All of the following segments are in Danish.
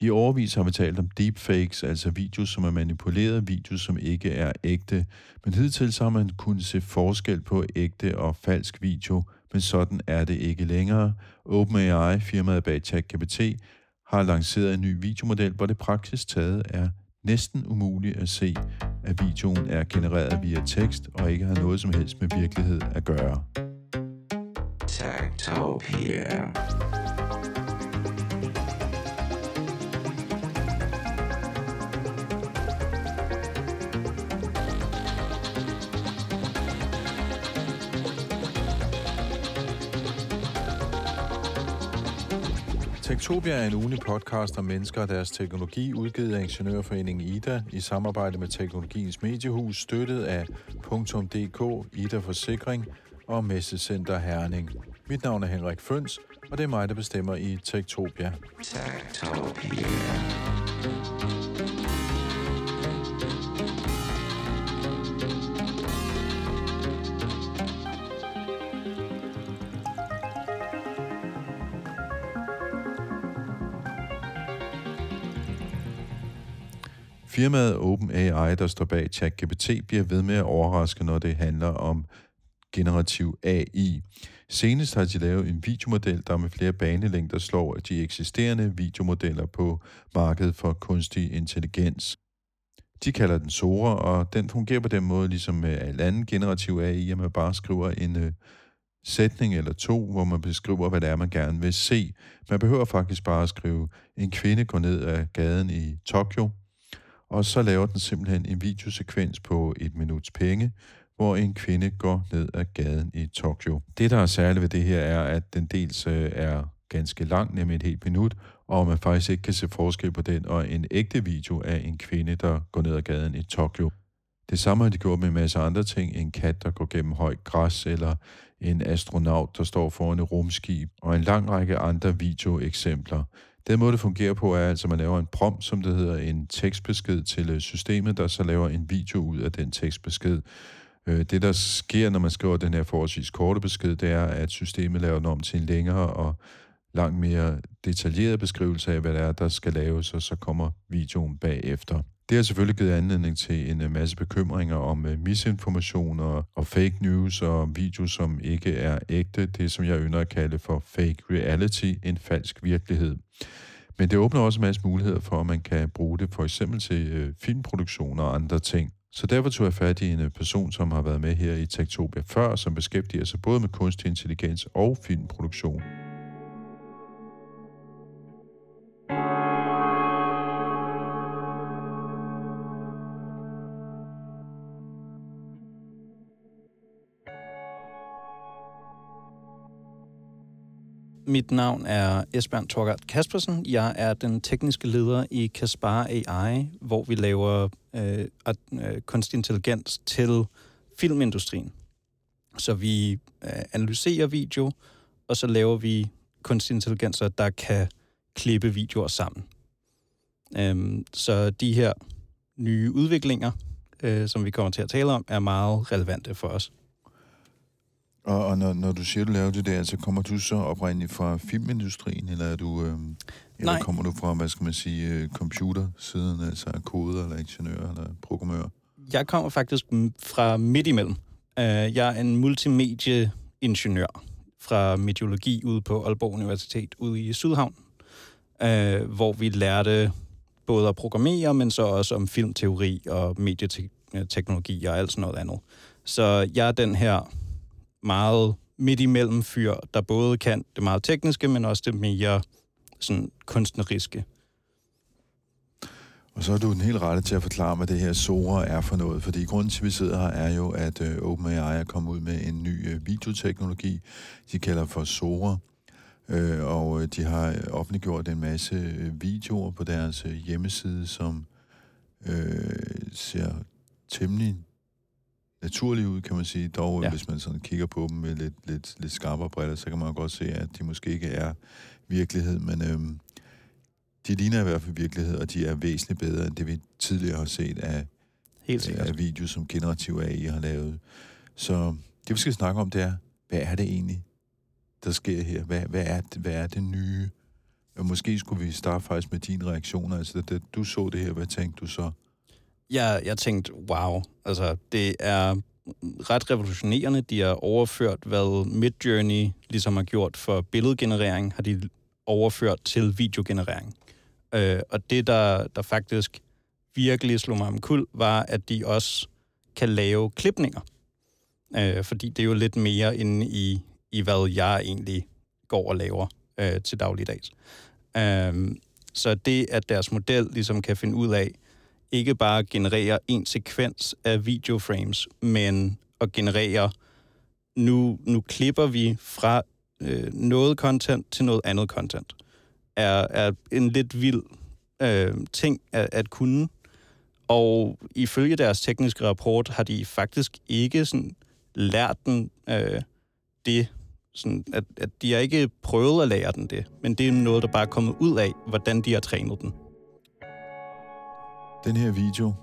I overvis har vi talt om deepfakes, altså videoer, som er manipuleret, videoer, som ikke er ægte. Men hidtil så har man kunnet se forskel på ægte og falsk video, men sådan er det ikke længere. OpenAI, firmaet bag ChatGPT, har lanceret en ny videomodel, hvor det praktisk taget er næsten umuligt at se, at videoen er genereret via tekst og ikke har noget som helst med virkelighed at gøre. Techtopia. Tektopia er en ugenlig podcast om mennesker og deres teknologi, udgivet af Ingeniørforeningen IDA i samarbejde med Teknologiens Mediehus, støttet af .dk, IDA Forsikring og Messecenter Herning. Mit navn er Henrik Føns, og det er mig, der bestemmer i Tektopia. Tektopia. Firmaet OpenAI, der står bag ChatGPT, bliver ved med at overraske, når det handler om generativ AI. Senest har de lavet en videomodel, der med flere banelængder slår de eksisterende videomodeller på markedet for kunstig intelligens. De kalder den Sora, og den fungerer på den måde, ligesom med al anden generativ AI, at man bare skriver en uh, sætning eller to, hvor man beskriver, hvad det er, man gerne vil se. Man behøver faktisk bare at skrive, en kvinde går ned ad gaden i Tokyo, og så laver den simpelthen en videosekvens på et minuts penge, hvor en kvinde går ned ad gaden i Tokyo. Det, der er særligt ved det her, er, at den dels øh, er ganske lang, nemlig et helt minut, og man faktisk ikke kan se forskel på den og en ægte video af en kvinde, der går ned ad gaden i Tokyo. Det samme har de gjort med en masse andre ting. En kat, der går gennem højt græs, eller en astronaut, der står foran et rumskib, og en lang række andre videoeksempler. Den måde, det fungerer på, er altså, at man laver en prompt, som det hedder, en tekstbesked til øh, systemet, der så laver en video ud af den tekstbesked. Øh, det, der sker, når man skriver den her forholdsvis korte besked, det er, at systemet laver den om til en længere og langt mere detaljeret beskrivelse af, hvad det er, der skal laves, og så kommer videoen bagefter. Det har selvfølgelig givet anledning til en øh, masse bekymringer om øh, misinformation og, fake news og video, som ikke er ægte. Det, som jeg ynder at kalde for fake reality, en falsk virkelighed. Men det åbner også en masse muligheder for, at man kan bruge det for eksempel til øh, filmproduktioner og andre ting. Så derfor tog jeg fat i en person, som har været med her i Tektopia før, som beskæftiger sig både med kunstig intelligens og filmproduktion. Mit navn er Esbjørn Torgart Kaspersen. Jeg er den tekniske leder i Kaspar AI, hvor vi laver øh, øh, kunstig intelligens til filmindustrien. Så vi øh, analyserer video, og så laver vi kunstig intelligens, der kan klippe videoer sammen. Øhm, så de her nye udviklinger, øh, som vi kommer til at tale om, er meget relevante for os. Og, og når, når du siger, du laver det der, så kommer du så oprindeligt fra filmindustrien, eller er du... Øh, eller Nej. kommer du fra, hvad skal man sige, øh, computersiden, altså koder, eller ingeniør, eller programmør? Jeg kommer faktisk fra midt imellem. Uh, jeg er en multimedieingeniør fra mediologi ude på Aalborg Universitet ude i Sydhavn, uh, hvor vi lærte både at programmere, men så også om filmteori og medieteknologi og alt sådan noget andet. Så jeg er den her meget midt imellem fyr, der både kan det meget tekniske, men også det mere sådan kunstneriske. Og så er du den helt rette til at forklare, hvad det her Sora er for noget. Fordi grunden til, at vi sidder her, er jo, at øh, OpenAI er kommet ud med en ny øh, videoteknologi, de kalder for Sora. Øh, og de har offentliggjort en masse videoer på deres hjemmeside, som øh, ser temmelig naturlige ud, kan man sige. Dog, ja. hvis man sådan kigger på dem med lidt, lidt, lidt skarpere briller, så kan man godt se, at de måske ikke er virkelighed, men øhm, de ligner i hvert fald virkelighed, og de er væsentligt bedre, end det vi tidligere har set af, Helt af videoer, som generativ AI har lavet. Så det, vi skal snakke om, det er, hvad er det egentlig, der sker her? Hvad, hvad, er, det, hvad er det nye? Måske skulle vi starte faktisk med dine reaktioner. Altså, da du så det her, hvad tænkte du så? Ja, jeg tænkte, wow, altså det er ret revolutionerende. De har overført, hvad Midjourney ligesom har gjort for billedgenerering, har de overført til videogenerering. Øh, og det, der, der faktisk virkelig slog mig om kul, var, at de også kan lave klipninger. Øh, fordi det er jo lidt mere inde i, i hvad jeg egentlig går og laver øh, til dagligdags. Øh, så det, at deres model ligesom kan finde ud af, ikke bare generere en sekvens af videoframes, men at generere, nu, nu klipper vi fra øh, noget content til noget andet content, er, er en lidt vild øh, ting at, at kunne. Og ifølge deres tekniske rapport har de faktisk ikke sådan lært den øh, det, sådan, at, at de har ikke prøvet at lære den det, men det er noget, der bare er kommet ud af, hvordan de har trænet den. Den her video,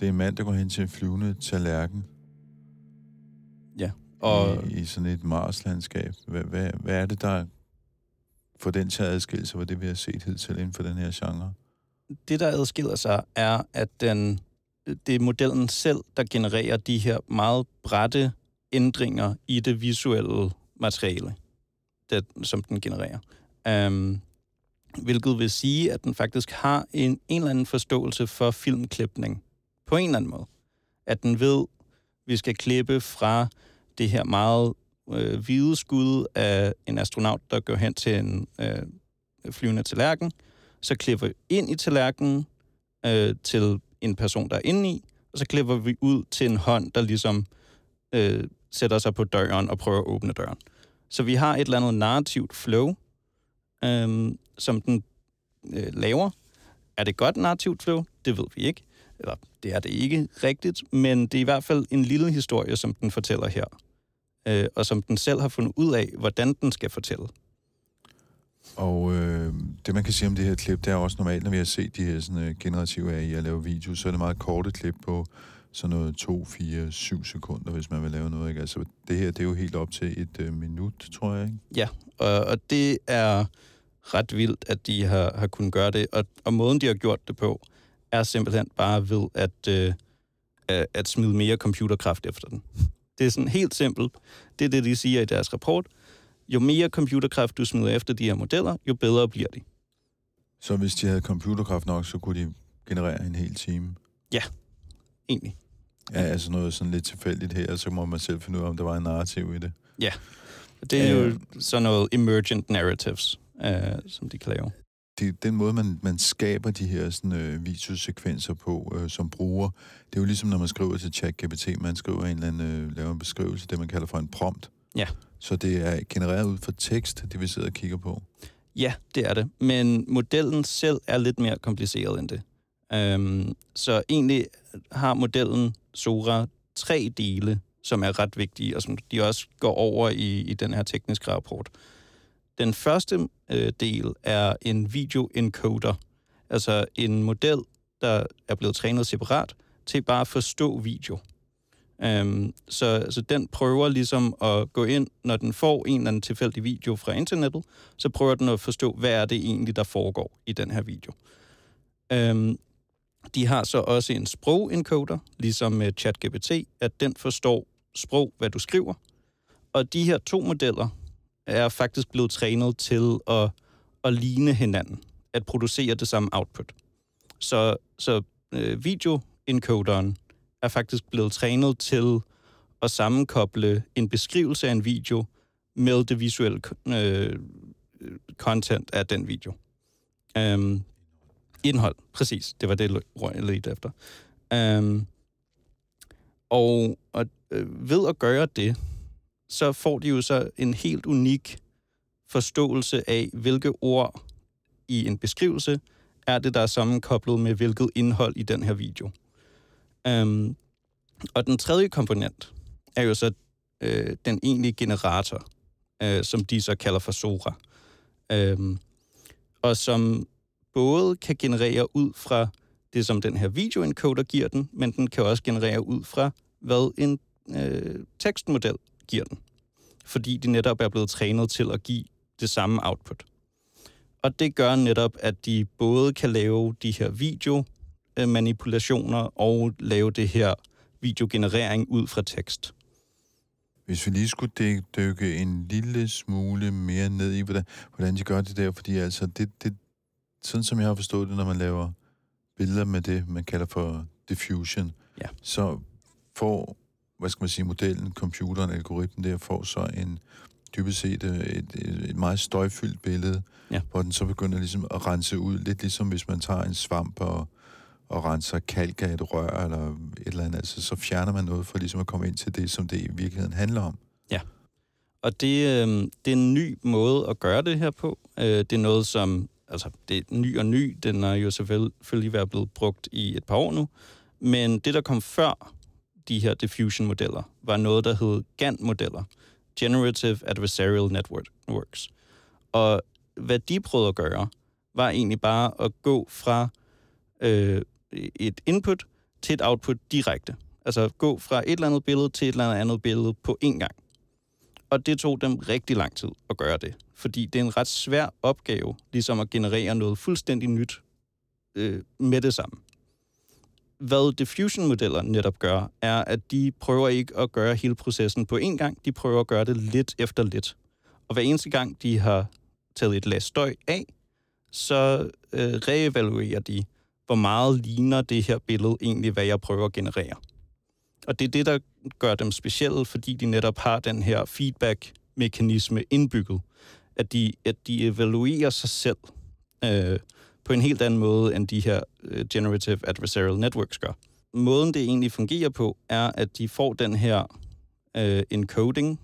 det er en mand, der går hen til en flyvende tallerken. Ja. Og... I, I sådan et Mars-landskab. Hvad, hvad, hvad er det, der får den til at adskille sig, hvad det vi har set hidtil inden for den her genre? Det, der adskiller sig, er, at den, det er modellen selv, der genererer de her meget brætte ændringer i det visuelle materiale, det, som den genererer. Um, hvilket vil sige, at den faktisk har en, en eller anden forståelse for filmklipning på en eller anden måde. At den ved, at vi skal klippe fra det her meget øh, hvide skud af en astronaut, der går hen til en øh, flyvende tallerken, så klipper vi ind i tallerkenen øh, til en person, der er inde i, og så klipper vi ud til en hånd, der ligesom øh, sætter sig på døren og prøver at åbne døren. Så vi har et eller andet narrativt flow, øh, som den øh, laver. Er det godt narrativt flow? Det ved vi ikke. Eller det er det ikke rigtigt, men det er i hvert fald en lille historie, som den fortæller her. Øh, og som den selv har fundet ud af, hvordan den skal fortælle. Og øh, det, man kan sige om det her klip, det er også normalt, når vi har set de her sådan, uh, generative AI at lave video, så er det meget korte klip på sådan noget 2, 4, 7 sekunder, hvis man vil lave noget. Ikke? Altså, det her, det er jo helt op til et øh, minut, tror jeg, ikke? Ja, og, og det er ret vildt, at de har, har kunnet gøre det. Og, og måden, de har gjort det på, er simpelthen bare ved at, øh, at smide mere computerkraft efter den. Det er sådan helt simpelt. Det er det, de siger i deres rapport. Jo mere computerkraft du smider efter de her modeller, jo bedre bliver de. Så hvis de havde computerkraft nok, så kunne de generere en hel time? Ja, egentlig. Ja, altså noget sådan lidt tilfældigt her, så må man selv finde ud af, om der var en narrativ i det. Ja, det er jo sådan noget emergent narratives, øh, som de kan lave. Det, den måde, man, man skaber de her sådan, øh, videosekvenser på øh, som bruger, det er jo ligesom, når man skriver til ChatGPT, man skriver en eller anden, øh, laver en beskrivelse, det man kalder for en prompt. Ja. Så det er genereret ud fra tekst, det vi sidder og kigger på. Ja, det er det. Men modellen selv er lidt mere kompliceret end det. Um, så egentlig har modellen Sora tre dele, som er ret vigtige, og som de også går over i, i den her tekniske rapport. Den første øh, del er en video-encoder, altså en model, der er blevet trænet separat til bare at forstå video. Øhm, så, så den prøver ligesom at gå ind, når den får en eller anden tilfældig video fra internettet, så prøver den at forstå, hvad er det egentlig, der foregår i den her video. Øhm, de har så også en sprogencoder, ligesom med ChatGPT, at den forstår sprog, hvad du skriver. Og de her to modeller er faktisk blevet trænet til at, at ligne hinanden, at producere det samme output. Så, så øh, videoencoderen er faktisk blevet trænet til at sammenkoble en beskrivelse af en video med det visuelle øh, content af den video. Um, indhold, præcis. Det var det, jeg ledte efter. Um, og, og øh, ved at gøre det, så får de jo så en helt unik forståelse af, hvilke ord i en beskrivelse er det, der er sammenkoblet med hvilket indhold i den her video. Um, og den tredje komponent er jo så øh, den egentlige generator, øh, som de så kalder for Sora. Um, og som både kan generere ud fra det, som den her videoencoder giver den, men den kan også generere ud fra, hvad en øh, tekstmodel giver den. Fordi de netop er blevet trænet til at give det samme output. Og det gør netop, at de både kan lave de her videomanipulationer og lave det her videogenerering ud fra tekst. Hvis vi lige skulle dykke, en lille smule mere ned i, hvordan, hvordan de gør det der, fordi altså, det, det, sådan som jeg har forstået det, når man laver billeder med det, man kalder for diffusion, Ja. så får, hvad skal man sige, modellen, computeren, algoritmen der, får så en dybest set øh, et, et, et meget støjfyldt billede, Ja. hvor den så begynder ligesom at rense ud, lidt ligesom hvis man tager en svamp og, og renser kalk af et rør eller et eller andet, altså så fjerner man noget for ligesom at komme ind til det, som det i virkeligheden handler om. Og det, øh, det er en ny måde at gøre det her på. Øh, det er noget, som... Altså, det er ny og ny. Den er jo selvfølgelig været blevet brugt i et par år nu. Men det, der kom før de her diffusion-modeller, var noget, der hed GAN-modeller. Generative Adversarial Networks. Og hvad de prøvede at gøre, var egentlig bare at gå fra øh, et input til et output direkte. Altså gå fra et eller andet billede til et eller andet billede på én gang. Og det tog dem rigtig lang tid at gøre det, fordi det er en ret svær opgave, ligesom at generere noget fuldstændig nyt øh, med det samme. Hvad diffusion-modeller netop gør, er, at de prøver ikke at gøre hele processen på én gang, de prøver at gøre det lidt efter lidt. Og hver eneste gang, de har taget et lag støj af, så øh, reevaluerer de, hvor meget ligner det her billede egentlig, hvad jeg prøver at generere. Og det er det, der gør dem specielle, fordi de netop har den her feedback-mekanisme indbygget. At de, at de evaluerer sig selv øh, på en helt anden måde, end de her øh, Generative Adversarial Networks gør. Måden, det egentlig fungerer på, er, at de får den her øh, encoding,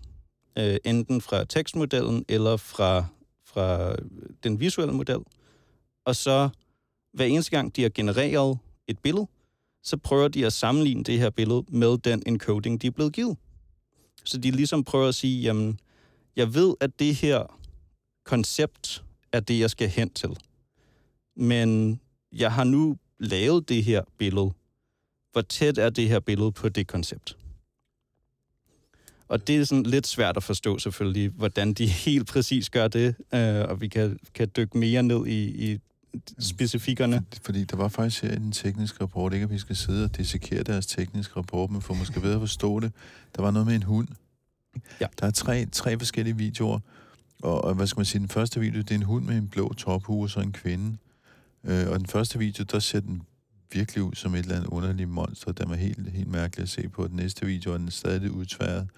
øh, enten fra tekstmodellen eller fra, fra den visuelle model. Og så hver eneste gang, de har genereret et billede, så prøver de at sammenligne det her billede med den encoding, de er blevet givet. Så de ligesom prøver at sige, jamen, jeg ved, at det her koncept er det, jeg skal hen til. Men jeg har nu lavet det her billede. Hvor tæt er det her billede på det koncept? Og det er sådan lidt svært at forstå selvfølgelig, hvordan de helt præcis gør det, øh, og vi kan, kan dykke mere ned i, i specifikkerne. Fordi der var faktisk her i den tekniske rapport, ikke at vi skal sidde og dissekere deres tekniske rapport, men for måske ved at forstå det, der var noget med en hund. Ja. Der er tre, tre forskellige videoer, og, og hvad skal man sige, den første video, det er en hund med en blå tophue og så en kvinde. Øh, og den første video, der ser den virkelig ud som et eller andet underligt monster, der var helt, helt mærkeligt at se på. Den næste video er den stadig lidt udtværet.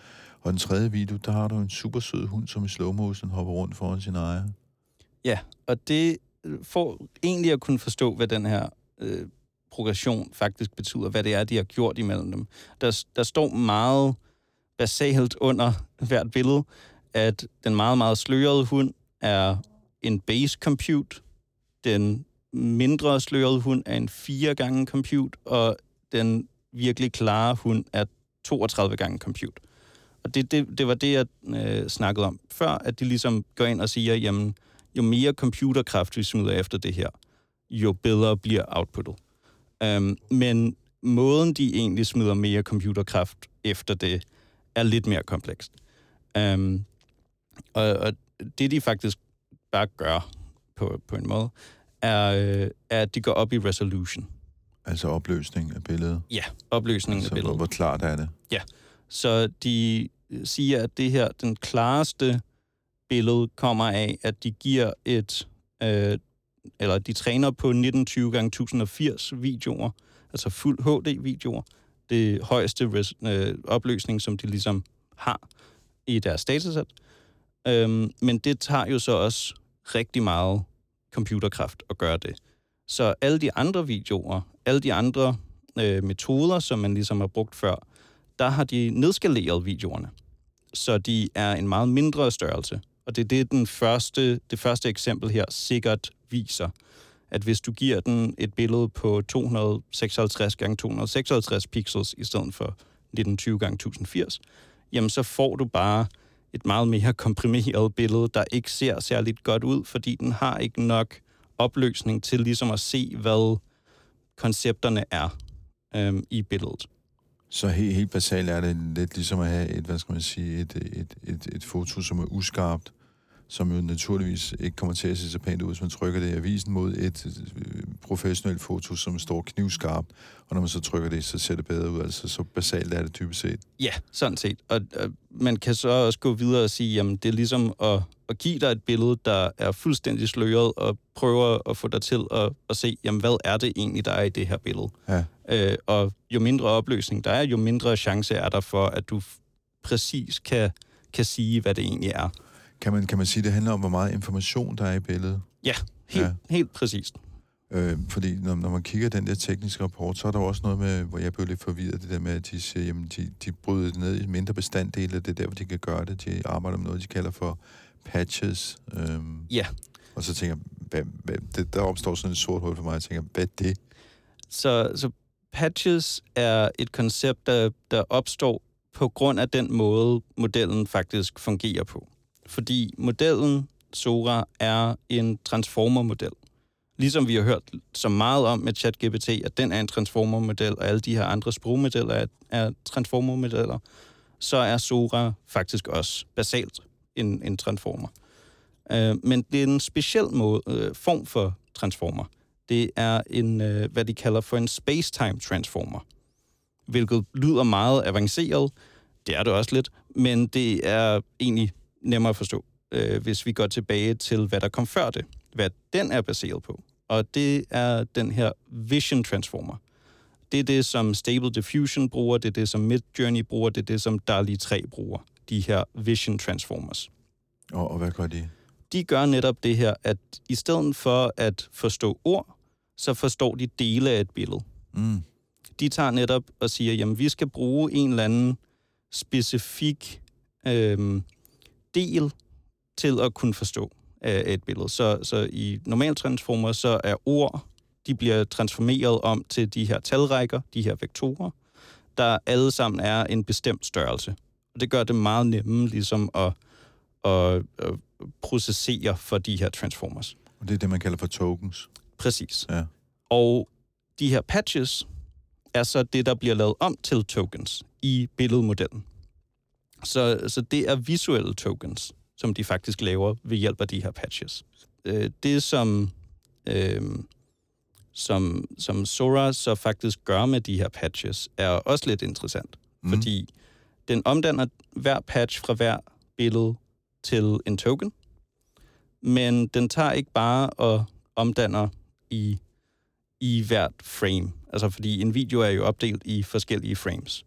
Og den tredje video, der har du en super sød hund, som i slow motion hopper rundt foran sin ejer. Ja, og det øh, får egentlig at kunne forstå, hvad den her øh, progression faktisk betyder, hvad det er, de har gjort imellem dem. Der, der står meget basalt under hvert billede, at den meget, meget slørede hund er en base compute, den mindre sløret hund er en 4 gange compute, og den virkelig klare hund er 32 gange compute. Og det, det, det var det, jeg øh, snakkede om før, at de ligesom går ind og siger, jamen, jo mere computerkraft vi smider efter det her, jo bedre bliver outputtet. Um, men måden, de egentlig smider mere computerkraft efter det, er lidt mere komplekst. Um, og, og det, de faktisk bare gør på, på en måde, er, øh, er, at de går op i resolution. Altså opløsning af billedet. Ja, opløsningen altså, af billedet. Hvor, hvor klart er det? Så de siger, at det her, den klareste billede kommer af, at de giver et, øh, eller de træner på 1920 gange 1080 videoer, altså fuld HD-videoer. Det højeste res, øh, opløsning, som de ligesom har i deres datasæt. Øhm, men det tager jo så også rigtig meget computerkraft at gøre det. Så alle de andre videoer, alle de andre øh, metoder, som man ligesom har brugt før, der har de nedskaleret videoerne. Så de er en meget mindre størrelse. Og det er det, den første, det første eksempel her sikkert viser. At hvis du giver den et billede på 256 x 256 pixels i stedet for 1920 x 1080, jamen så får du bare et meget mere komprimeret billede, der ikke ser særligt godt ud, fordi den har ikke nok opløsning til ligesom at se, hvad koncepterne er øhm, i billedet. Så helt, helt basalt er det lidt ligesom at have et, hvad skal man sige, et, et, et, et foto, som er uskarpt, som jo naturligvis ikke kommer til at se så pænt ud, hvis man trykker det i avisen mod et øh, professionelt foto, som står knivskarp, og når man så trykker det, så ser det bedre ud. Altså, så basalt er det typisk set. Ja, sådan set. Og, og man kan så også gå videre og sige, jamen det er ligesom at, at give dig et billede, der er fuldstændig sløret, og prøve at få dig til at, at se, jamen hvad er det egentlig, der er i det her billede? Ja. Øh, og jo mindre opløsning der er, jo mindre chance er der for, at du præcis kan, kan sige, hvad det egentlig er. Kan man, kan man sige, at det handler om, hvor meget information der er i billedet? Ja, helt, ja. helt præcist. Øh, fordi når, når man kigger den der tekniske rapport, så er der også noget med, hvor jeg blev lidt forvirret, det der med, at de siger, jamen, de, de bryder det ned i mindre bestanddele, det er der, hvor de kan gøre det. De arbejder med noget, de kalder for patches. Øhm, ja. Og så tænker jeg, hvad, hvad, det, der opstår sådan et sort hul for mig, jeg tænker, hvad er det? Så, så patches er et koncept, der, der opstår på grund af den måde, modellen faktisk fungerer på. Fordi modellen Sora er en transformer-model. Ligesom vi har hørt så meget om med ChatGPT, at den er en transformer-model, og alle de her andre sprogmodeller er, er transformer-modeller, så er Sora faktisk også basalt en, en transformer. Øh, men det er en speciel måde, øh, form for transformer. Det er en, øh, hvad de kalder for en space-time transformer, hvilket lyder meget avanceret. Det er det også lidt, men det er egentlig nemmere at forstå, uh, hvis vi går tilbage til, hvad der kom før det, hvad den er baseret på. Og det er den her Vision Transformer. Det er det, som Stable Diffusion bruger, det er det, som Midjourney bruger, det er det, som DALI 3 bruger, de her Vision Transformers. Og, og hvad gør de? De gør netop det her, at i stedet for at forstå ord, så forstår de dele af et billede. Mm. De tager netop og siger, jamen vi skal bruge en eller anden specifik øh, del til at kunne forstå af et billede. Så, så i normaltransformer, så er ord, de bliver transformeret om til de her talrækker, de her vektorer, der alle sammen er en bestemt størrelse. Og det gør det meget nemme ligesom at, at, at processere for de her transformers. Og det er det, man kalder for tokens. Præcis. Ja. Og de her patches er så det, der bliver lavet om til tokens i billedmodellen. Så, så det er visuelle tokens, som de faktisk laver ved hjælp af de her patches. Øh, det, som, øh, som, som Sora så faktisk gør med de her patches, er også lidt interessant. Mm. Fordi den omdanner hver patch fra hver billede til en token, men den tager ikke bare og omdanner i, i hvert frame. Altså fordi en video er jo opdelt i forskellige frames.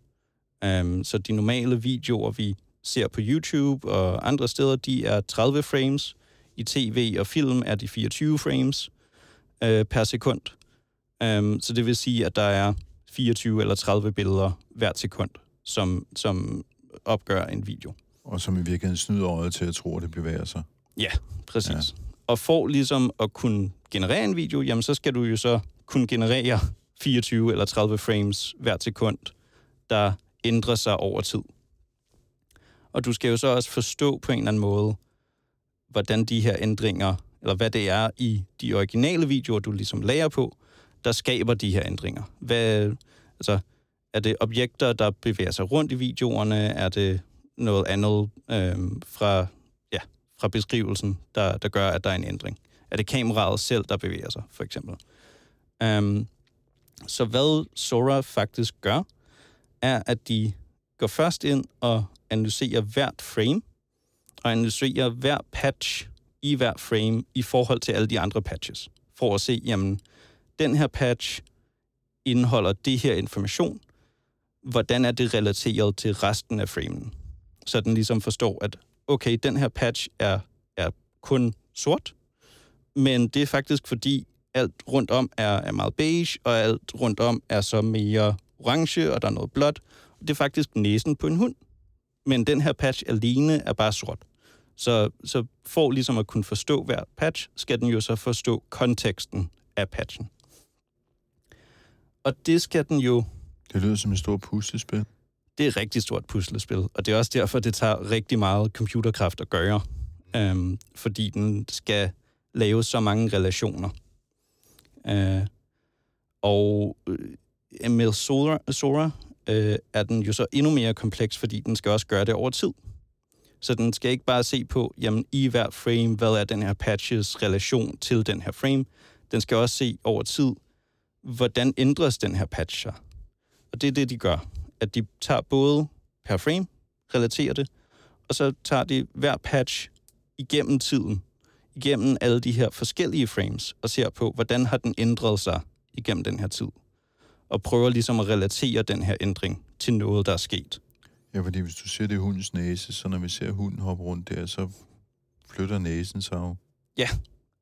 Um, så de normale videoer, vi ser på YouTube og andre steder, de er 30 frames. I tv og film er de 24 frames uh, per sekund. Um, så det vil sige, at der er 24 eller 30 billeder hvert sekund, som, som opgør en video. Og som i virkeligheden snyder øjet til at tro, at det bevæger sig. Ja, præcis. Ja. Og for ligesom at kunne generere en video, jamen så skal du jo så kunne generere 24 eller 30 frames hvert sekund, der ændre sig over tid. Og du skal jo så også forstå på en eller anden måde, hvordan de her ændringer, eller hvad det er i de originale videoer, du ligesom lærer på, der skaber de her ændringer. Hvad, altså, er det objekter, der bevæger sig rundt i videoerne? Er det noget andet øhm, fra, ja, fra beskrivelsen, der, der gør, at der er en ændring? Er det kameraet selv, der bevæger sig, for eksempel? Um, så hvad Sora faktisk gør, er, at de går først ind og analyserer hvert frame, og analyserer hver patch i hver frame i forhold til alle de andre patches, for at se, jamen, den her patch indeholder det her information, hvordan er det relateret til resten af framen? Så den ligesom forstår, at okay, den her patch er, er kun sort, men det er faktisk fordi, alt rundt om er, er meget beige, og alt rundt om er så mere orange, og der er noget blåt. Det er faktisk næsen på en hund. Men den her patch alene er bare sort. Så, så for ligesom at kunne forstå hver patch, skal den jo så forstå konteksten af patchen. Og det skal den jo... Det lyder som et stort puslespil. Det er et rigtig stort puslespil, og det er også derfor, det tager rigtig meget computerkraft at gøre. Øhm, fordi den skal lave så mange relationer. Øh, og øh, med Sora, Sora øh, er den jo så endnu mere kompleks, fordi den skal også gøre det over tid. Så den skal ikke bare se på, jamen i hver frame, hvad er den her patches relation til den her frame. Den skal også se over tid, hvordan ændres den her patch sig. Og det er det, de gør. At de tager både per frame, relaterer det, og så tager de hver patch igennem tiden, igennem alle de her forskellige frames, og ser på, hvordan har den ændret sig igennem den her tid. Og prøver ligesom at relatere den her ændring til noget, der er sket. Ja, fordi hvis du ser det i hundens næse, så når vi ser hunden hoppe rundt der, så flytter næsen sig jo. Ja,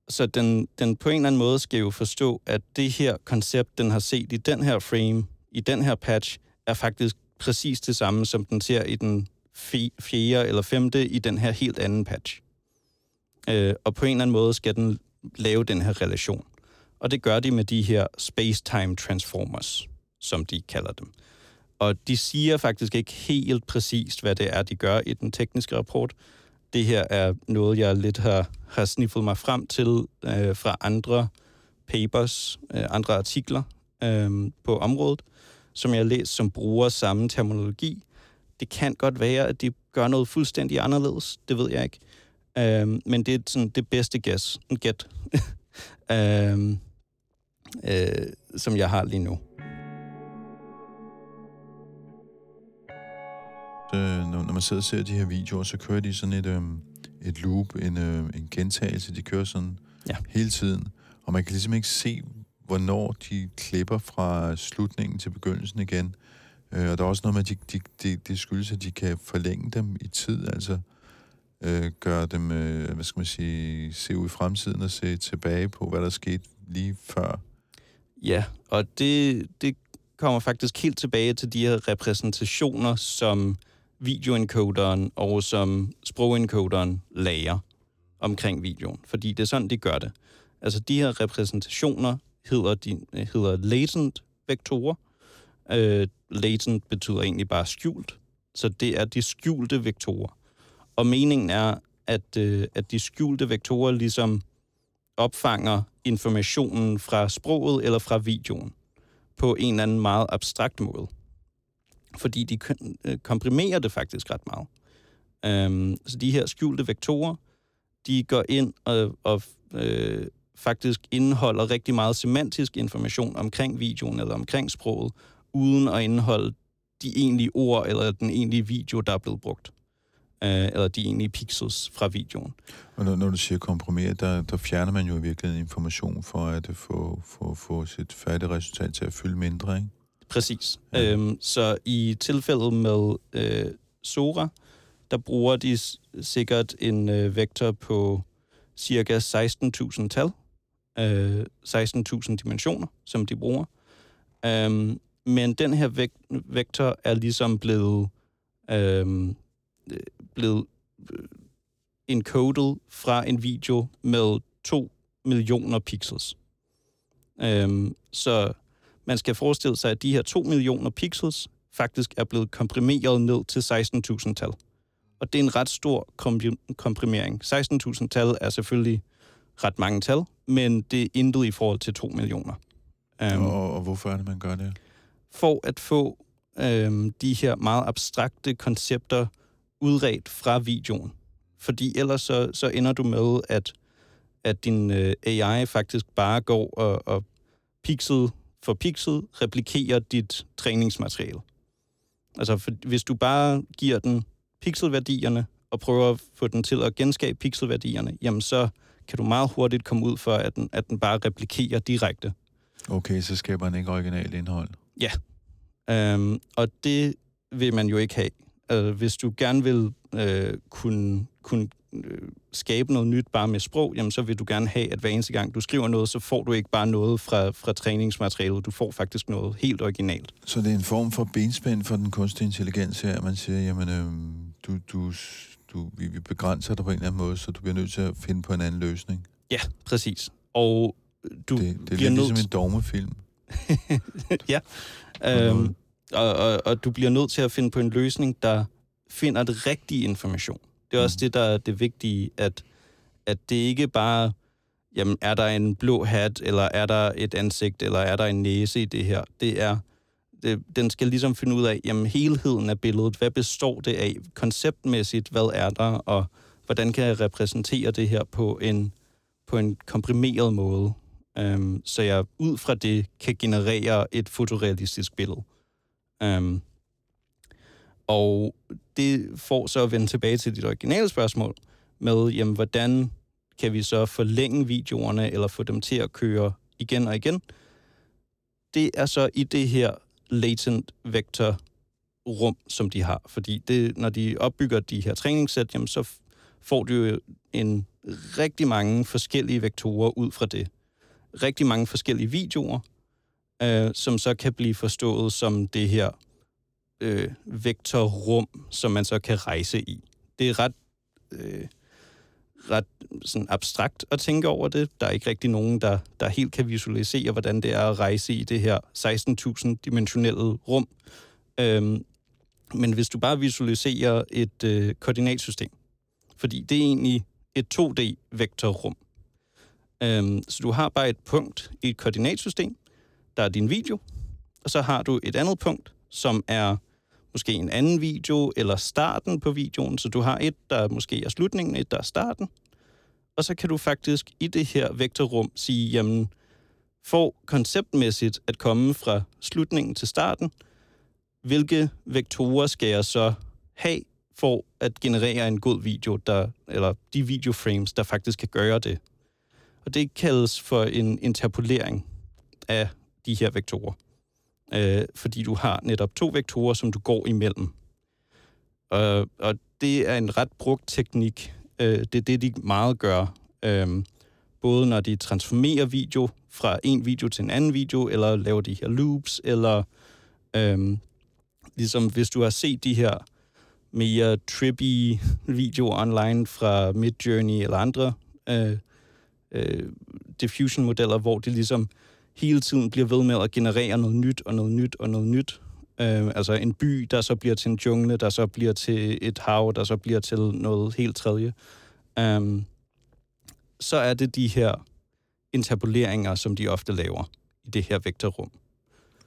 så den, den på en eller anden måde skal jo forstå, at det her koncept, den har set i den her frame, i den her patch, er faktisk præcis det samme, som den ser i den fjerde eller femte i den her helt anden patch. Øh, og på en eller anden måde skal den lave den her relation. Og det gør de med de her space-time transformers, som de kalder dem. Og de siger faktisk ikke helt præcist, hvad det er, de gør i den tekniske rapport. Det her er noget, jeg lidt har, har sniffet mig frem til øh, fra andre papers, øh, andre artikler øh, på området, som jeg har læst, som bruger samme terminologi. Det kan godt være, at de gør noget fuldstændig anderledes. Det ved jeg ikke. Øh, men det er sådan det bedste guess, Gæt. øh, øh, som jeg har lige nu. Øh, når, man sidder og ser de her videoer, så kører de sådan et, øh, et loop, en, øh, en gentagelse. De kører sådan ja. hele tiden. Og man kan ligesom ikke se, hvornår de klipper fra slutningen til begyndelsen igen. Øh, og der er også noget med, at de, de, de, de skyldes, at de kan forlænge dem i tid, altså øh, gøre dem, øh, hvad skal man sige, se ud i fremtiden og se tilbage på, hvad der skete lige før. Ja, og det, det kommer faktisk helt tilbage til de her repræsentationer, som videoencoderen og som sprogencoderen lager omkring videoen. Fordi det er sådan, de gør det. Altså de her repræsentationer hedder, de, hedder latent vektorer. Øh, latent betyder egentlig bare skjult. Så det er de skjulte vektorer. Og meningen er, at, øh, at de skjulte vektorer ligesom opfanger informationen fra sproget eller fra videoen på en eller anden meget abstrakt måde fordi de øh, komprimerer det faktisk ret meget. Øhm, så de her skjulte vektorer, de går ind og, og øh, faktisk indeholder rigtig meget semantisk information omkring videoen eller omkring sproget, uden at indeholde de egentlige ord eller den egentlige video, der er blevet brugt. Uh, eller de egentlige pixels fra videoen. Og når, når du siger komprimere, der, der fjerner man jo i virkeligheden information for at få, få, få sit færdige resultat til at fylde mindre, ikke? Præcis. Ja. Øhm, så i tilfældet med øh, Sora, der bruger de sikkert en øh, vektor på cirka 16.000 tal, øh, 16.000 dimensioner, som de bruger. Øhm, men den her vek- vektor er ligesom blevet, øhm, blevet øh, encoded fra en video med 2 millioner pixels. Øhm, så man skal forestille sig, at de her 2 millioner pixels faktisk er blevet komprimeret ned til 16.000 tal. Og det er en ret stor komprimering. 16.000 tal er selvfølgelig ret mange tal, men det er intet i forhold til 2 millioner. Um, og, og hvorfor er det, man gør det? For at få um, de her meget abstrakte koncepter udredt fra videoen. Fordi ellers så, så ender du med, at, at din øh, AI faktisk bare går og, og pixel for pixel replikerer dit træningsmateriale. Altså, for, hvis du bare giver den pixelværdierne og prøver at få den til at genskabe pixelværdierne, jamen så kan du meget hurtigt komme ud for, at den, at den bare replikerer direkte. Okay, så skaber den ikke originalt indhold. Ja, øhm, og det vil man jo ikke have. Altså, hvis du gerne vil øh, kunne, kunne øh, skabe noget nyt bare med sprog, jamen så vil du gerne have, at hver eneste gang du skriver noget, så får du ikke bare noget fra, fra træningsmaterialet, du får faktisk noget helt originalt. Så det er en form for benspænd for den kunstige intelligens her, at man siger, jamen øh, du, du, du, vi, vi begrænser dig på en eller anden måde, så du bliver nødt til at finde på en anden løsning. Ja, præcis. Og du det, det er bliver nødt... ligesom en dogmefilm. ja. Øhm, og, og, og du bliver nødt til at finde på en løsning, der finder det rigtige information. Det er også mm. det, der er det vigtige, at, at det ikke bare, jamen, er der en blå hat, eller er der et ansigt, eller er der en næse i det her? Det er, det, den skal ligesom finde ud af, jamen helheden af billedet, hvad består det af konceptmæssigt, hvad er der, og hvordan kan jeg repræsentere det her på en, på en komprimeret måde, øhm, så jeg ud fra det kan generere et fotorealistisk billede. Øhm, og det får så at vende tilbage til dit originale spørgsmål med, jamen, hvordan kan vi så forlænge videoerne, eller få dem til at køre igen og igen? Det er så i det her latent vector rum, som de har. Fordi det, når de opbygger de her træningssæt, jamen, så får du jo en rigtig mange forskellige vektorer ud fra det. Rigtig mange forskellige videoer, øh, som så kan blive forstået som det her øh, vektorrum, som man så kan rejse i. Det er ret, øh, ret sådan abstrakt at tænke over det. Der er ikke rigtig nogen, der, der helt kan visualisere, hvordan det er at rejse i det her 16.000 dimensionelle rum. Øhm, men hvis du bare visualiserer et øh, koordinatsystem, fordi det er egentlig et 2D-vektorrum. Øhm, så du har bare et punkt i et koordinatsystem, der er din video, og så har du et andet punkt, som er måske en anden video, eller starten på videoen, så du har et, der måske er slutningen, et, der er starten. Og så kan du faktisk i det her vektorrum sige, jamen, for konceptmæssigt at komme fra slutningen til starten, hvilke vektorer skal jeg så have for at generere en god video, der, eller de videoframes, der faktisk kan gøre det. Og det kaldes for en interpolering af de her vektorer øh, fordi du har netop to vektorer, som du går imellem. Og, og det er en ret brugt teknik. Øh, det er det, de meget gør. Øh, både når de transformerer video fra en video til en anden video, eller laver de her loops, eller øh, ligesom hvis du har set de her mere trippy videoer online fra Midjourney eller andre øh, øh, diffusion-modeller, hvor de ligesom hele tiden bliver ved med at generere noget nyt og noget nyt og noget nyt. Øh, altså en by, der så bliver til en jungle, der så bliver til et hav, der så bliver til noget helt tredje. Øh, så er det de her interpoleringer, som de ofte laver i det her vektorrum.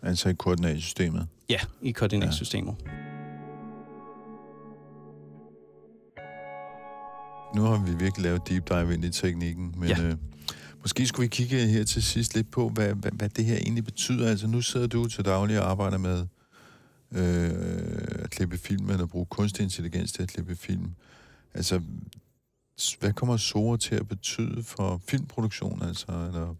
Altså i koordinatsystemet? Ja, i koordinatsystemet. Ja. Nu har vi virkelig lavet deep dive ind i teknikken, men ja. øh, Måske skulle vi kigge her til sidst lidt på, hvad, hvad, hvad det her egentlig betyder. Altså nu sidder du til daglig og arbejder med øh, at klippe film, eller bruge kunstig intelligens til at klippe film. Altså, hvad kommer SOA til at betyde for filmproduktion? Altså, eller?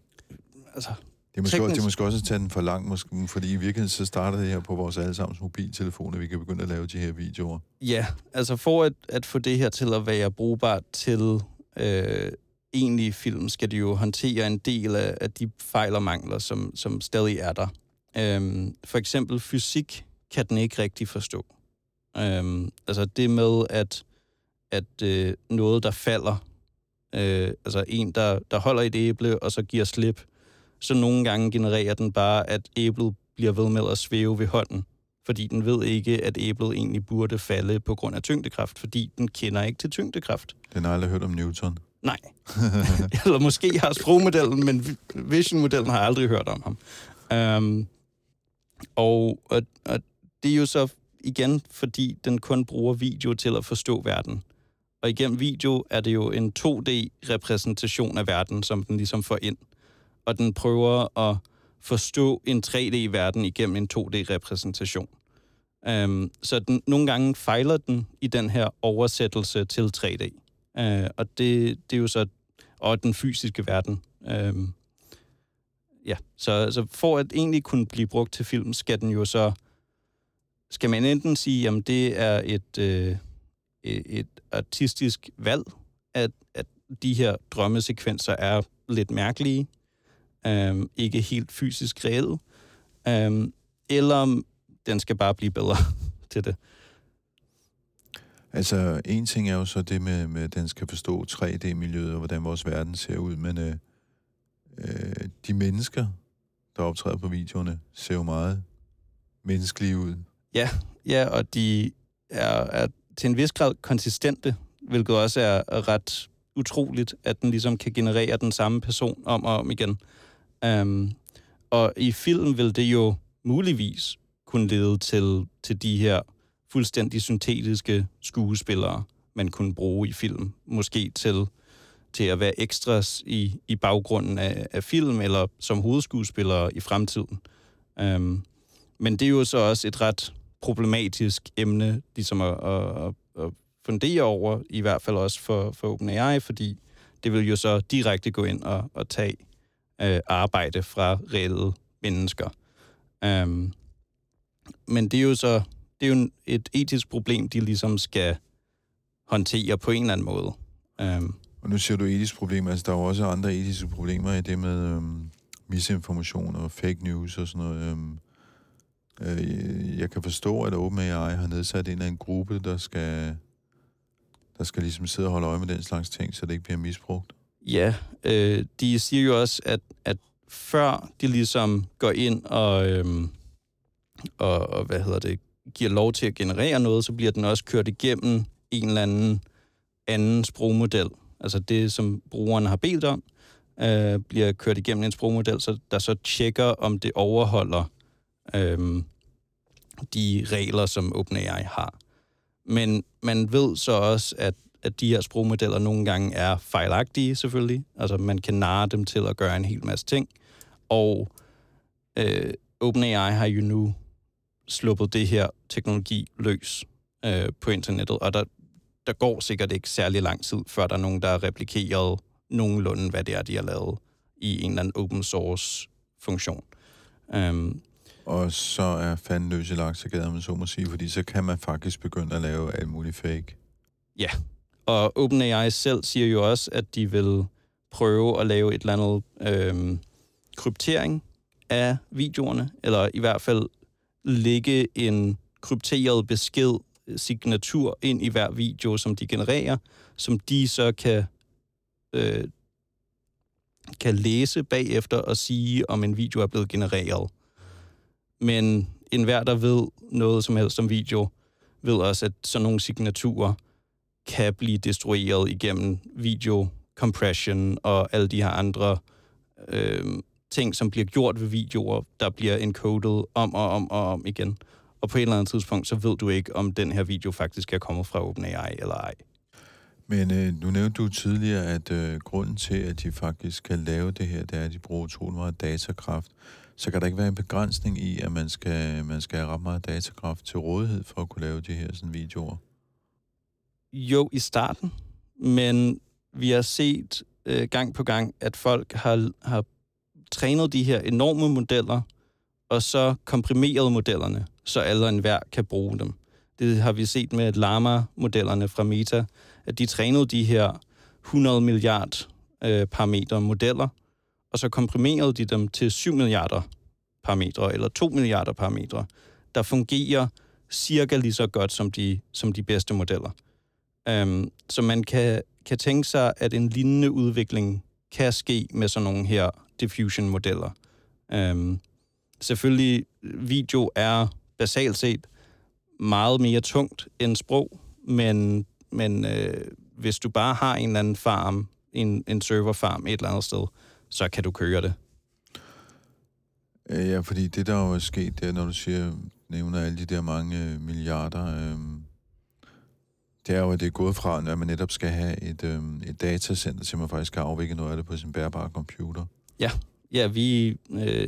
altså det er, måske, teknisk... det er måske også at tage den for langt, måske, fordi i virkeligheden så starter det her på vores allesammens mobiltelefoner, vi kan begynde at lave de her videoer. Ja, altså for at, at få det her til at være brugbart til øh, egentlige film skal de jo håndtere en del af, af de fejl og mangler, som, som stadig er der. Øhm, for eksempel fysik kan den ikke rigtig forstå. Øhm, altså det med, at, at øh, noget, der falder, øh, altså en, der, der holder et æble, og så giver slip, så nogle gange genererer den bare, at æblet bliver ved med at svæve ved hånden, fordi den ved ikke, at æblet egentlig burde falde på grund af tyngdekraft, fordi den kender ikke til tyngdekraft. Den har aldrig hørt om Newton. Nej. Eller måske har sprogmodellen, men Vision-modellen har jeg aldrig hørt om ham. Um, og, og, og det er jo så igen, fordi den kun bruger video til at forstå verden. Og igennem video er det jo en 2D-repræsentation af verden, som den ligesom får ind. Og den prøver at forstå en 3D-verden igennem en 2D-repræsentation. Um, øhm, så den, nogle gange fejler den i den her oversættelse til 3D. Øh, og det, det er jo så og den fysiske verden. Øh, ja, så, så for at egentlig kunne blive brugt til film, skal den jo så skal man enten sige, at det er et, øh, et artistisk valg, at, at de her drømmesekvenser er lidt mærkelige, øh, ikke helt fysisk reelle, øh, eller den skal bare blive bedre til det. Altså, en ting er jo så det med, med at den skal forstå 3D-miljøet og hvordan vores verden ser ud, men øh, øh, de mennesker, der optræder på videoerne, ser jo meget menneskelige ud. Ja, ja og de er, er til en vis grad konsistente, hvilket også er ret utroligt, at den ligesom kan generere den samme person om og om igen. Um, og i film vil det jo muligvis kunne lede til, til de her fuldstændig syntetiske skuespillere, man kunne bruge i film. Måske til, til at være ekstras i, i baggrunden af, af film, eller som hovedskuespillere i fremtiden. Um, men det er jo så også et ret problematisk emne, ligesom at, at, at fundere over, i hvert fald også for, for OpenAI, fordi det vil jo så direkte gå ind og, og tage øh, arbejde fra reelle mennesker. Um, men det er jo så det er jo et etisk problem, de ligesom skal håndtere på en eller anden måde. Um, og nu siger du etisk problem, altså der er jo også andre etiske problemer i det med um, misinformation og fake news og sådan noget. Um, uh, jeg kan forstå, at OpenAI har nedsat en eller anden gruppe, der skal, der skal ligesom sidde og holde øje med den slags ting, så det ikke bliver misbrugt. Ja, øh, de siger jo også, at, at før de ligesom går ind og, øhm, og, og hvad hedder det, giver lov til at generere noget, så bliver den også kørt igennem en eller anden anden sprogmodel. Altså det, som brugeren har bedt om, øh, bliver kørt igennem en sprogmodel, så der så tjekker, om det overholder øh, de regler, som OpenAI har. Men man ved så også, at, at de her sprogmodeller nogle gange er fejlagtige, selvfølgelig. Altså man kan narre dem til at gøre en hel masse ting. Og øh, OpenAI har jo nu sluppet det her teknologi løs øh, på internettet, og der, der går sikkert ikke særlig lang tid, før der er nogen, der har replikeret nogenlunde, hvad det er, de har lavet i en eller anden open source funktion. Um, og så er fanden løs i laksegade, man så må sige, fordi så kan man faktisk begynde at lave alt muligt fake. Ja, og OpenAI selv siger jo også, at de vil prøve at lave et eller andet øhm, kryptering af videoerne, eller i hvert fald lægge en krypteret besked, øh, signatur ind i hver video, som de genererer, som de så kan, øh, kan læse bagefter og sige, om en video er blevet genereret. Men enhver, der ved noget som helst om video, ved også, at sådan nogle signaturer kan blive destrueret igennem video compression og alle de her andre øh, ting, som bliver gjort ved videoer, der bliver encoded om og om og om igen. Og på et eller andet tidspunkt, så ved du ikke, om den her video faktisk er kommet fra OpenAI eller ej. Men øh, nu nævnte du tidligere, at øh, grunden til, at de faktisk kan lave det her, det er, at de bruger utrolig meget datakraft. Så kan der ikke være en begrænsning i, at man skal, man skal have ret meget datakraft til rådighed for at kunne lave de her sådan, videoer? Jo, i starten. Men vi har set øh, gang på gang, at folk har, har trænet de her enorme modeller, og så komprimeret modellerne, så alle og enhver kan bruge dem. Det har vi set med Llama-modellerne fra Meta, at de trænede de her 100 milliard øh, parametre modeller, og så komprimerede de dem til 7 milliarder parametre, eller 2 milliarder parametre, der fungerer cirka lige så godt som de, som de bedste modeller. Um, så man kan, kan tænke sig, at en lignende udvikling kan ske med sådan nogle her diffusion-modeller. Øhm, selvfølgelig, video er basalt set meget mere tungt end sprog, men, men øh, hvis du bare har en eller anden farm, en, en serverfarm et eller andet sted, så kan du køre det. Øh, ja, fordi det, der jo er sket, det er, når du siger, nævner alle de der mange øh, milliarder, øh, det er jo, at det er gået fra, at man netop skal have et, øh, et datacenter, så man faktisk kan afvikle noget af det på sin bærbare computer. Ja, ja vi øh,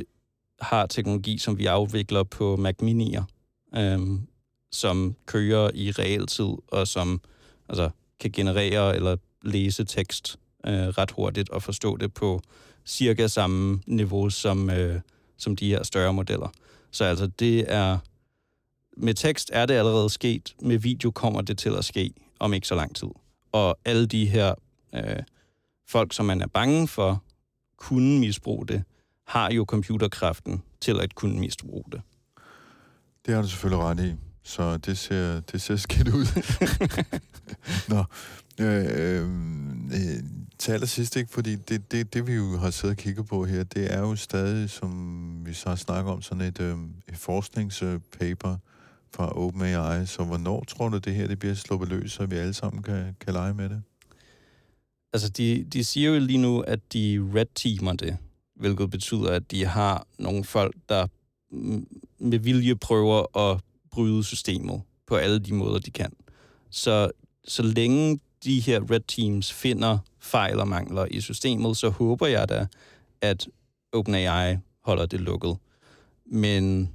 har teknologi, som vi afvikler på Mac Mini'er, øh, som kører i realtid, og som altså, kan generere eller læse tekst øh, ret hurtigt og forstå det på cirka samme niveau som, øh, som de her større modeller. Så altså det er med tekst er det allerede sket, med video kommer det til at ske om ikke så lang tid. Og alle de her øh, folk, som man er bange for, kunne misbruge det, har jo computerkraften til at kunne misbruge det. Det har du selvfølgelig ret i. Så det ser, det ser skidt ud. Nå, øh, øh, øh, til allersidst, ikke? fordi det, det, det, vi jo har siddet og kigget på her, det er jo stadig, som vi så har snakket om, sådan et, øh, et forskningspaper fra OpenAI. Så hvornår tror du, det her det bliver sluppet løs, så vi alle sammen kan, kan lege med det? Altså, de, de siger jo lige nu, at de red teamer det, hvilket betyder, at de har nogle folk, der med vilje prøver at bryde systemet på alle de måder, de kan. Så, så længe de her red teams finder fejl og mangler i systemet, så håber jeg da, at OpenAI holder det lukket. Men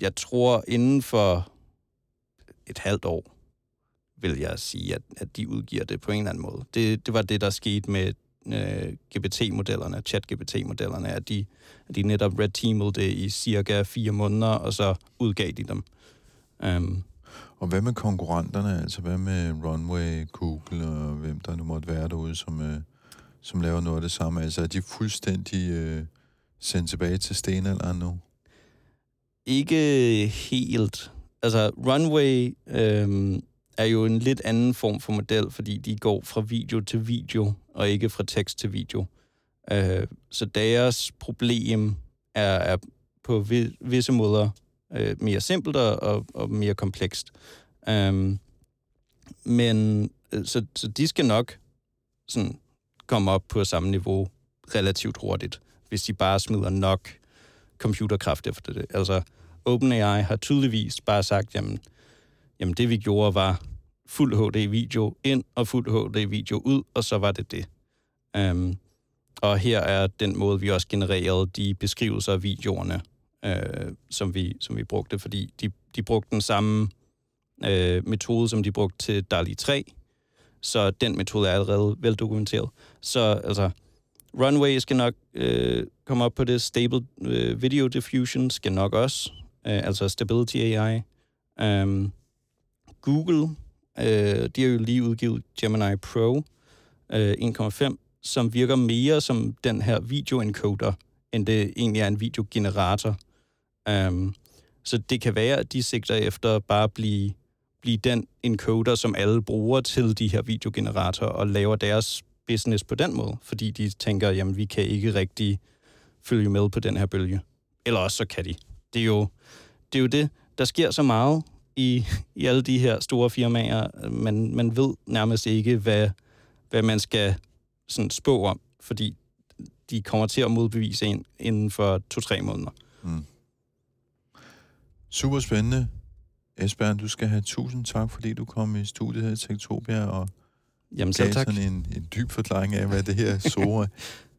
jeg tror, inden for et halvt år, vil jeg sige, at, at de udgiver det på en eller anden måde. Det, det var det, der skete med øh, GPT-modellerne, chat-GPT-modellerne, at de, at de netop red teamede det i cirka fire måneder, og så udgav de dem. Um, og hvad med konkurrenterne? Altså hvad med Runway, Google og hvem der nu måtte være derude, som, øh, som laver noget af det samme? Altså er de fuldstændig øh, sendt tilbage til stenalderen nu? Ikke helt. Altså Runway øh, er jo en lidt anden form for model, fordi de går fra video til video, og ikke fra tekst til video. Øh, så deres problem er, er på visse måder øh, mere simpelt og, og mere komplekst. Um, men øh, så, så de skal nok sådan komme op på samme niveau relativt hurtigt, hvis de bare smider nok computerkraft efter det. Altså, OpenAI har tydeligvis bare sagt, jamen, jamen det vi gjorde var fuld HD-video ind og fuld HD-video ud, og så var det det. Um, og her er den måde, vi også genererede de beskrivelser af videoerne, øh, som, vi, som vi brugte, fordi de, de brugte den samme øh, metode, som de brugte til DALI 3, så den metode er allerede veldokumenteret. Så altså, Runway skal nok øh, komme op på det. Stable øh, Video Diffusion skal nok også, øh, altså Stability AI. Um, øhm, Google, øh, de har jo lige udgivet Gemini Pro øh, 1.5, som virker mere som den her videoencoder, end det egentlig er en videogenerator. Um, så det kan være, at de sigter efter bare at blive, blive den encoder, som alle bruger til de her videogeneratorer, og laver deres business på den måde, fordi de tænker, jamen vi kan ikke rigtig følge med på den her bølge. Eller også så kan de. Det er jo det, er jo det der sker så meget i, i alle de her store firmaer. Man, man ved nærmest ikke, hvad, hvad man skal sådan spå om, fordi de kommer til at modbevise en inden for to-tre måneder. Mm. Super spændende. Esbjørn, du skal have tusind tak, fordi du kom i studiet her i Tektopia og Jamen, gav tak. sådan en, en dyb forklaring af, hvad det her store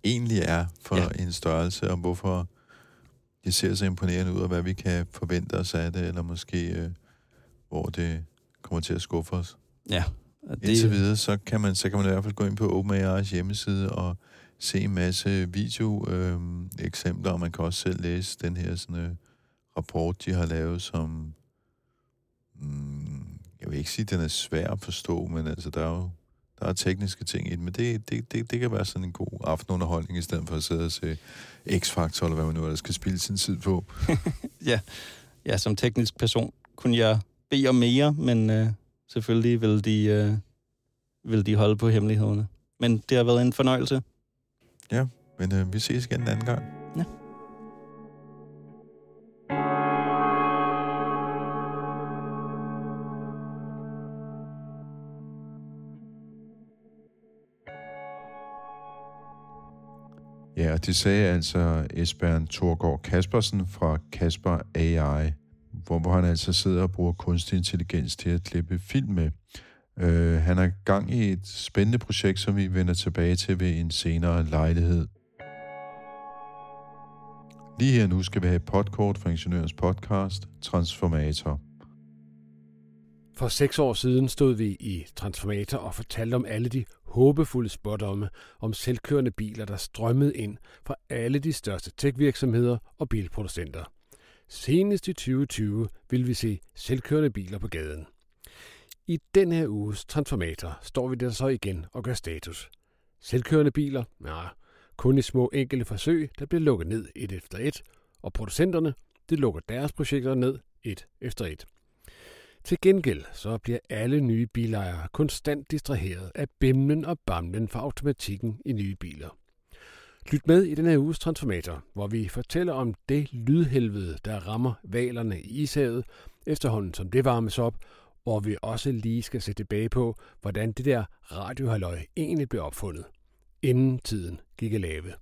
egentlig er for ja. en størrelse, og hvorfor det ser så imponerende ud, og hvad vi kan forvente os af det, eller måske øh, hvor det kommer til at skuffe os. Ja. Det... Indtil videre, så kan, man, så kan man i hvert fald gå ind på OpenAI's hjemmeside og se en masse video-eksempler, øh, og man kan også selv læse den her sådan, øh, rapport, de har lavet, som... Mm, jeg vil ikke sige, at den er svær at forstå, men altså, der er jo der er tekniske ting i det, men det, det, det, det kan være sådan en god aftenunderholdning, i stedet for at sidde og se X-Factor, eller hvad man nu ellers skal spille sin tid på. ja. ja, som teknisk person kunne jeg bede om mere, men øh, selvfølgelig vil de, øh, vil de holde på hemmelighederne. Men det har været en fornøjelse. Ja, men øh, vi ses igen en anden gang. Ja. Ja, og det sagde altså Esbjørn Thorgård Kaspersen fra Kasper AI, hvor, hvor han altså sidder og bruger kunstig intelligens til at klippe film med. Øh, han er gang i et spændende projekt, som vi vender tilbage til ved en senere lejlighed. Lige her nu skal vi have et podkort fra Ingeniørens podcast, Transformator. For seks år siden stod vi i Transformator og fortalte om alle de håbefulde spådomme om selvkørende biler, der strømmede ind fra alle de største tech-virksomheder og bilproducenter. Senest i 2020 vil vi se selvkørende biler på gaden. I den her uges Transformator står vi der så igen og gør status. Selvkørende biler? Nej, kun i små enkelte forsøg, der bliver lukket ned et efter et, og producenterne, de lukker deres projekter ned et efter et. Til gengæld så bliver alle nye bilejere konstant distraheret af bimlen og bamlen fra automatikken i nye biler. Lyt med i denne uges Transformator, hvor vi fortæller om det lydhelvede, der rammer valerne i ishavet, efterhånden som det varmes op, hvor vi også lige skal se tilbage på, hvordan det der radiohalløj egentlig blev opfundet, inden tiden gik i lave.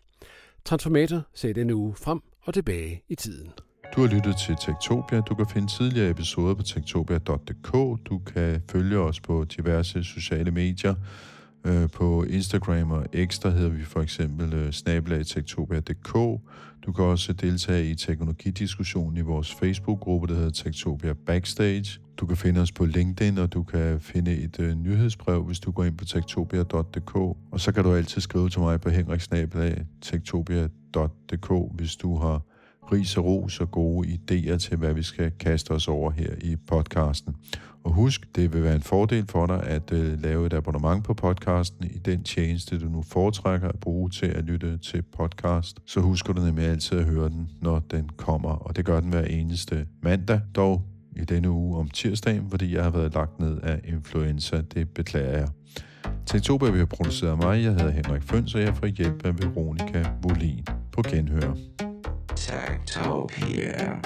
Transformator ser denne uge frem og tilbage i tiden. Du har lyttet til Tektopia. Du kan finde tidligere episoder på tektopia.dk. Du kan følge os på diverse sociale medier. Øh, på Instagram og X, der hedder vi for eksempel øh, snabelagtektopia.dk. Du kan også deltage i teknologidiskussionen i vores Facebook-gruppe, der hedder Tektopia Backstage. Du kan finde os på LinkedIn, og du kan finde et øh, nyhedsbrev, hvis du går ind på tektopia.dk. Og så kan du altid skrive til mig på henriksnabelag.tektopia.dk, hvis du har ris og ros og gode idéer til, hvad vi skal kaste os over her i podcasten. Og husk, det vil være en fordel for dig at øh, lave et abonnement på podcasten i den tjeneste, du nu foretrækker at bruge til at lytte til podcast. Så husker du nemlig altid at høre den, når den kommer, og det gør den hver eneste mandag, dog i denne uge om tirsdagen, fordi jeg har været lagt ned af influenza. Det beklager jeg. Tektopia vi har produceret af mig. Jeg hedder Henrik Føns, og jeg får hjælp af Veronika Volin på genhør. Tektopia.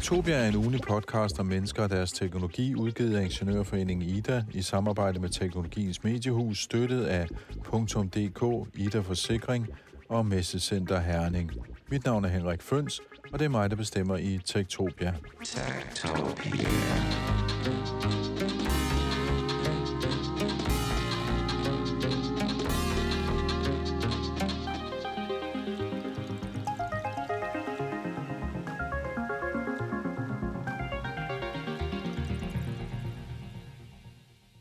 Tektopia er en ugenlig podcast om mennesker og deres teknologi, udgivet af Ingeniørforeningen IDA i samarbejde med Teknologiens Mediehus, støttet af .dk, IDA Forsikring og Messecenter Herning. Mit navn er Henrik Føns, og det er mig, der bestemmer i Tektopia. Tektopia.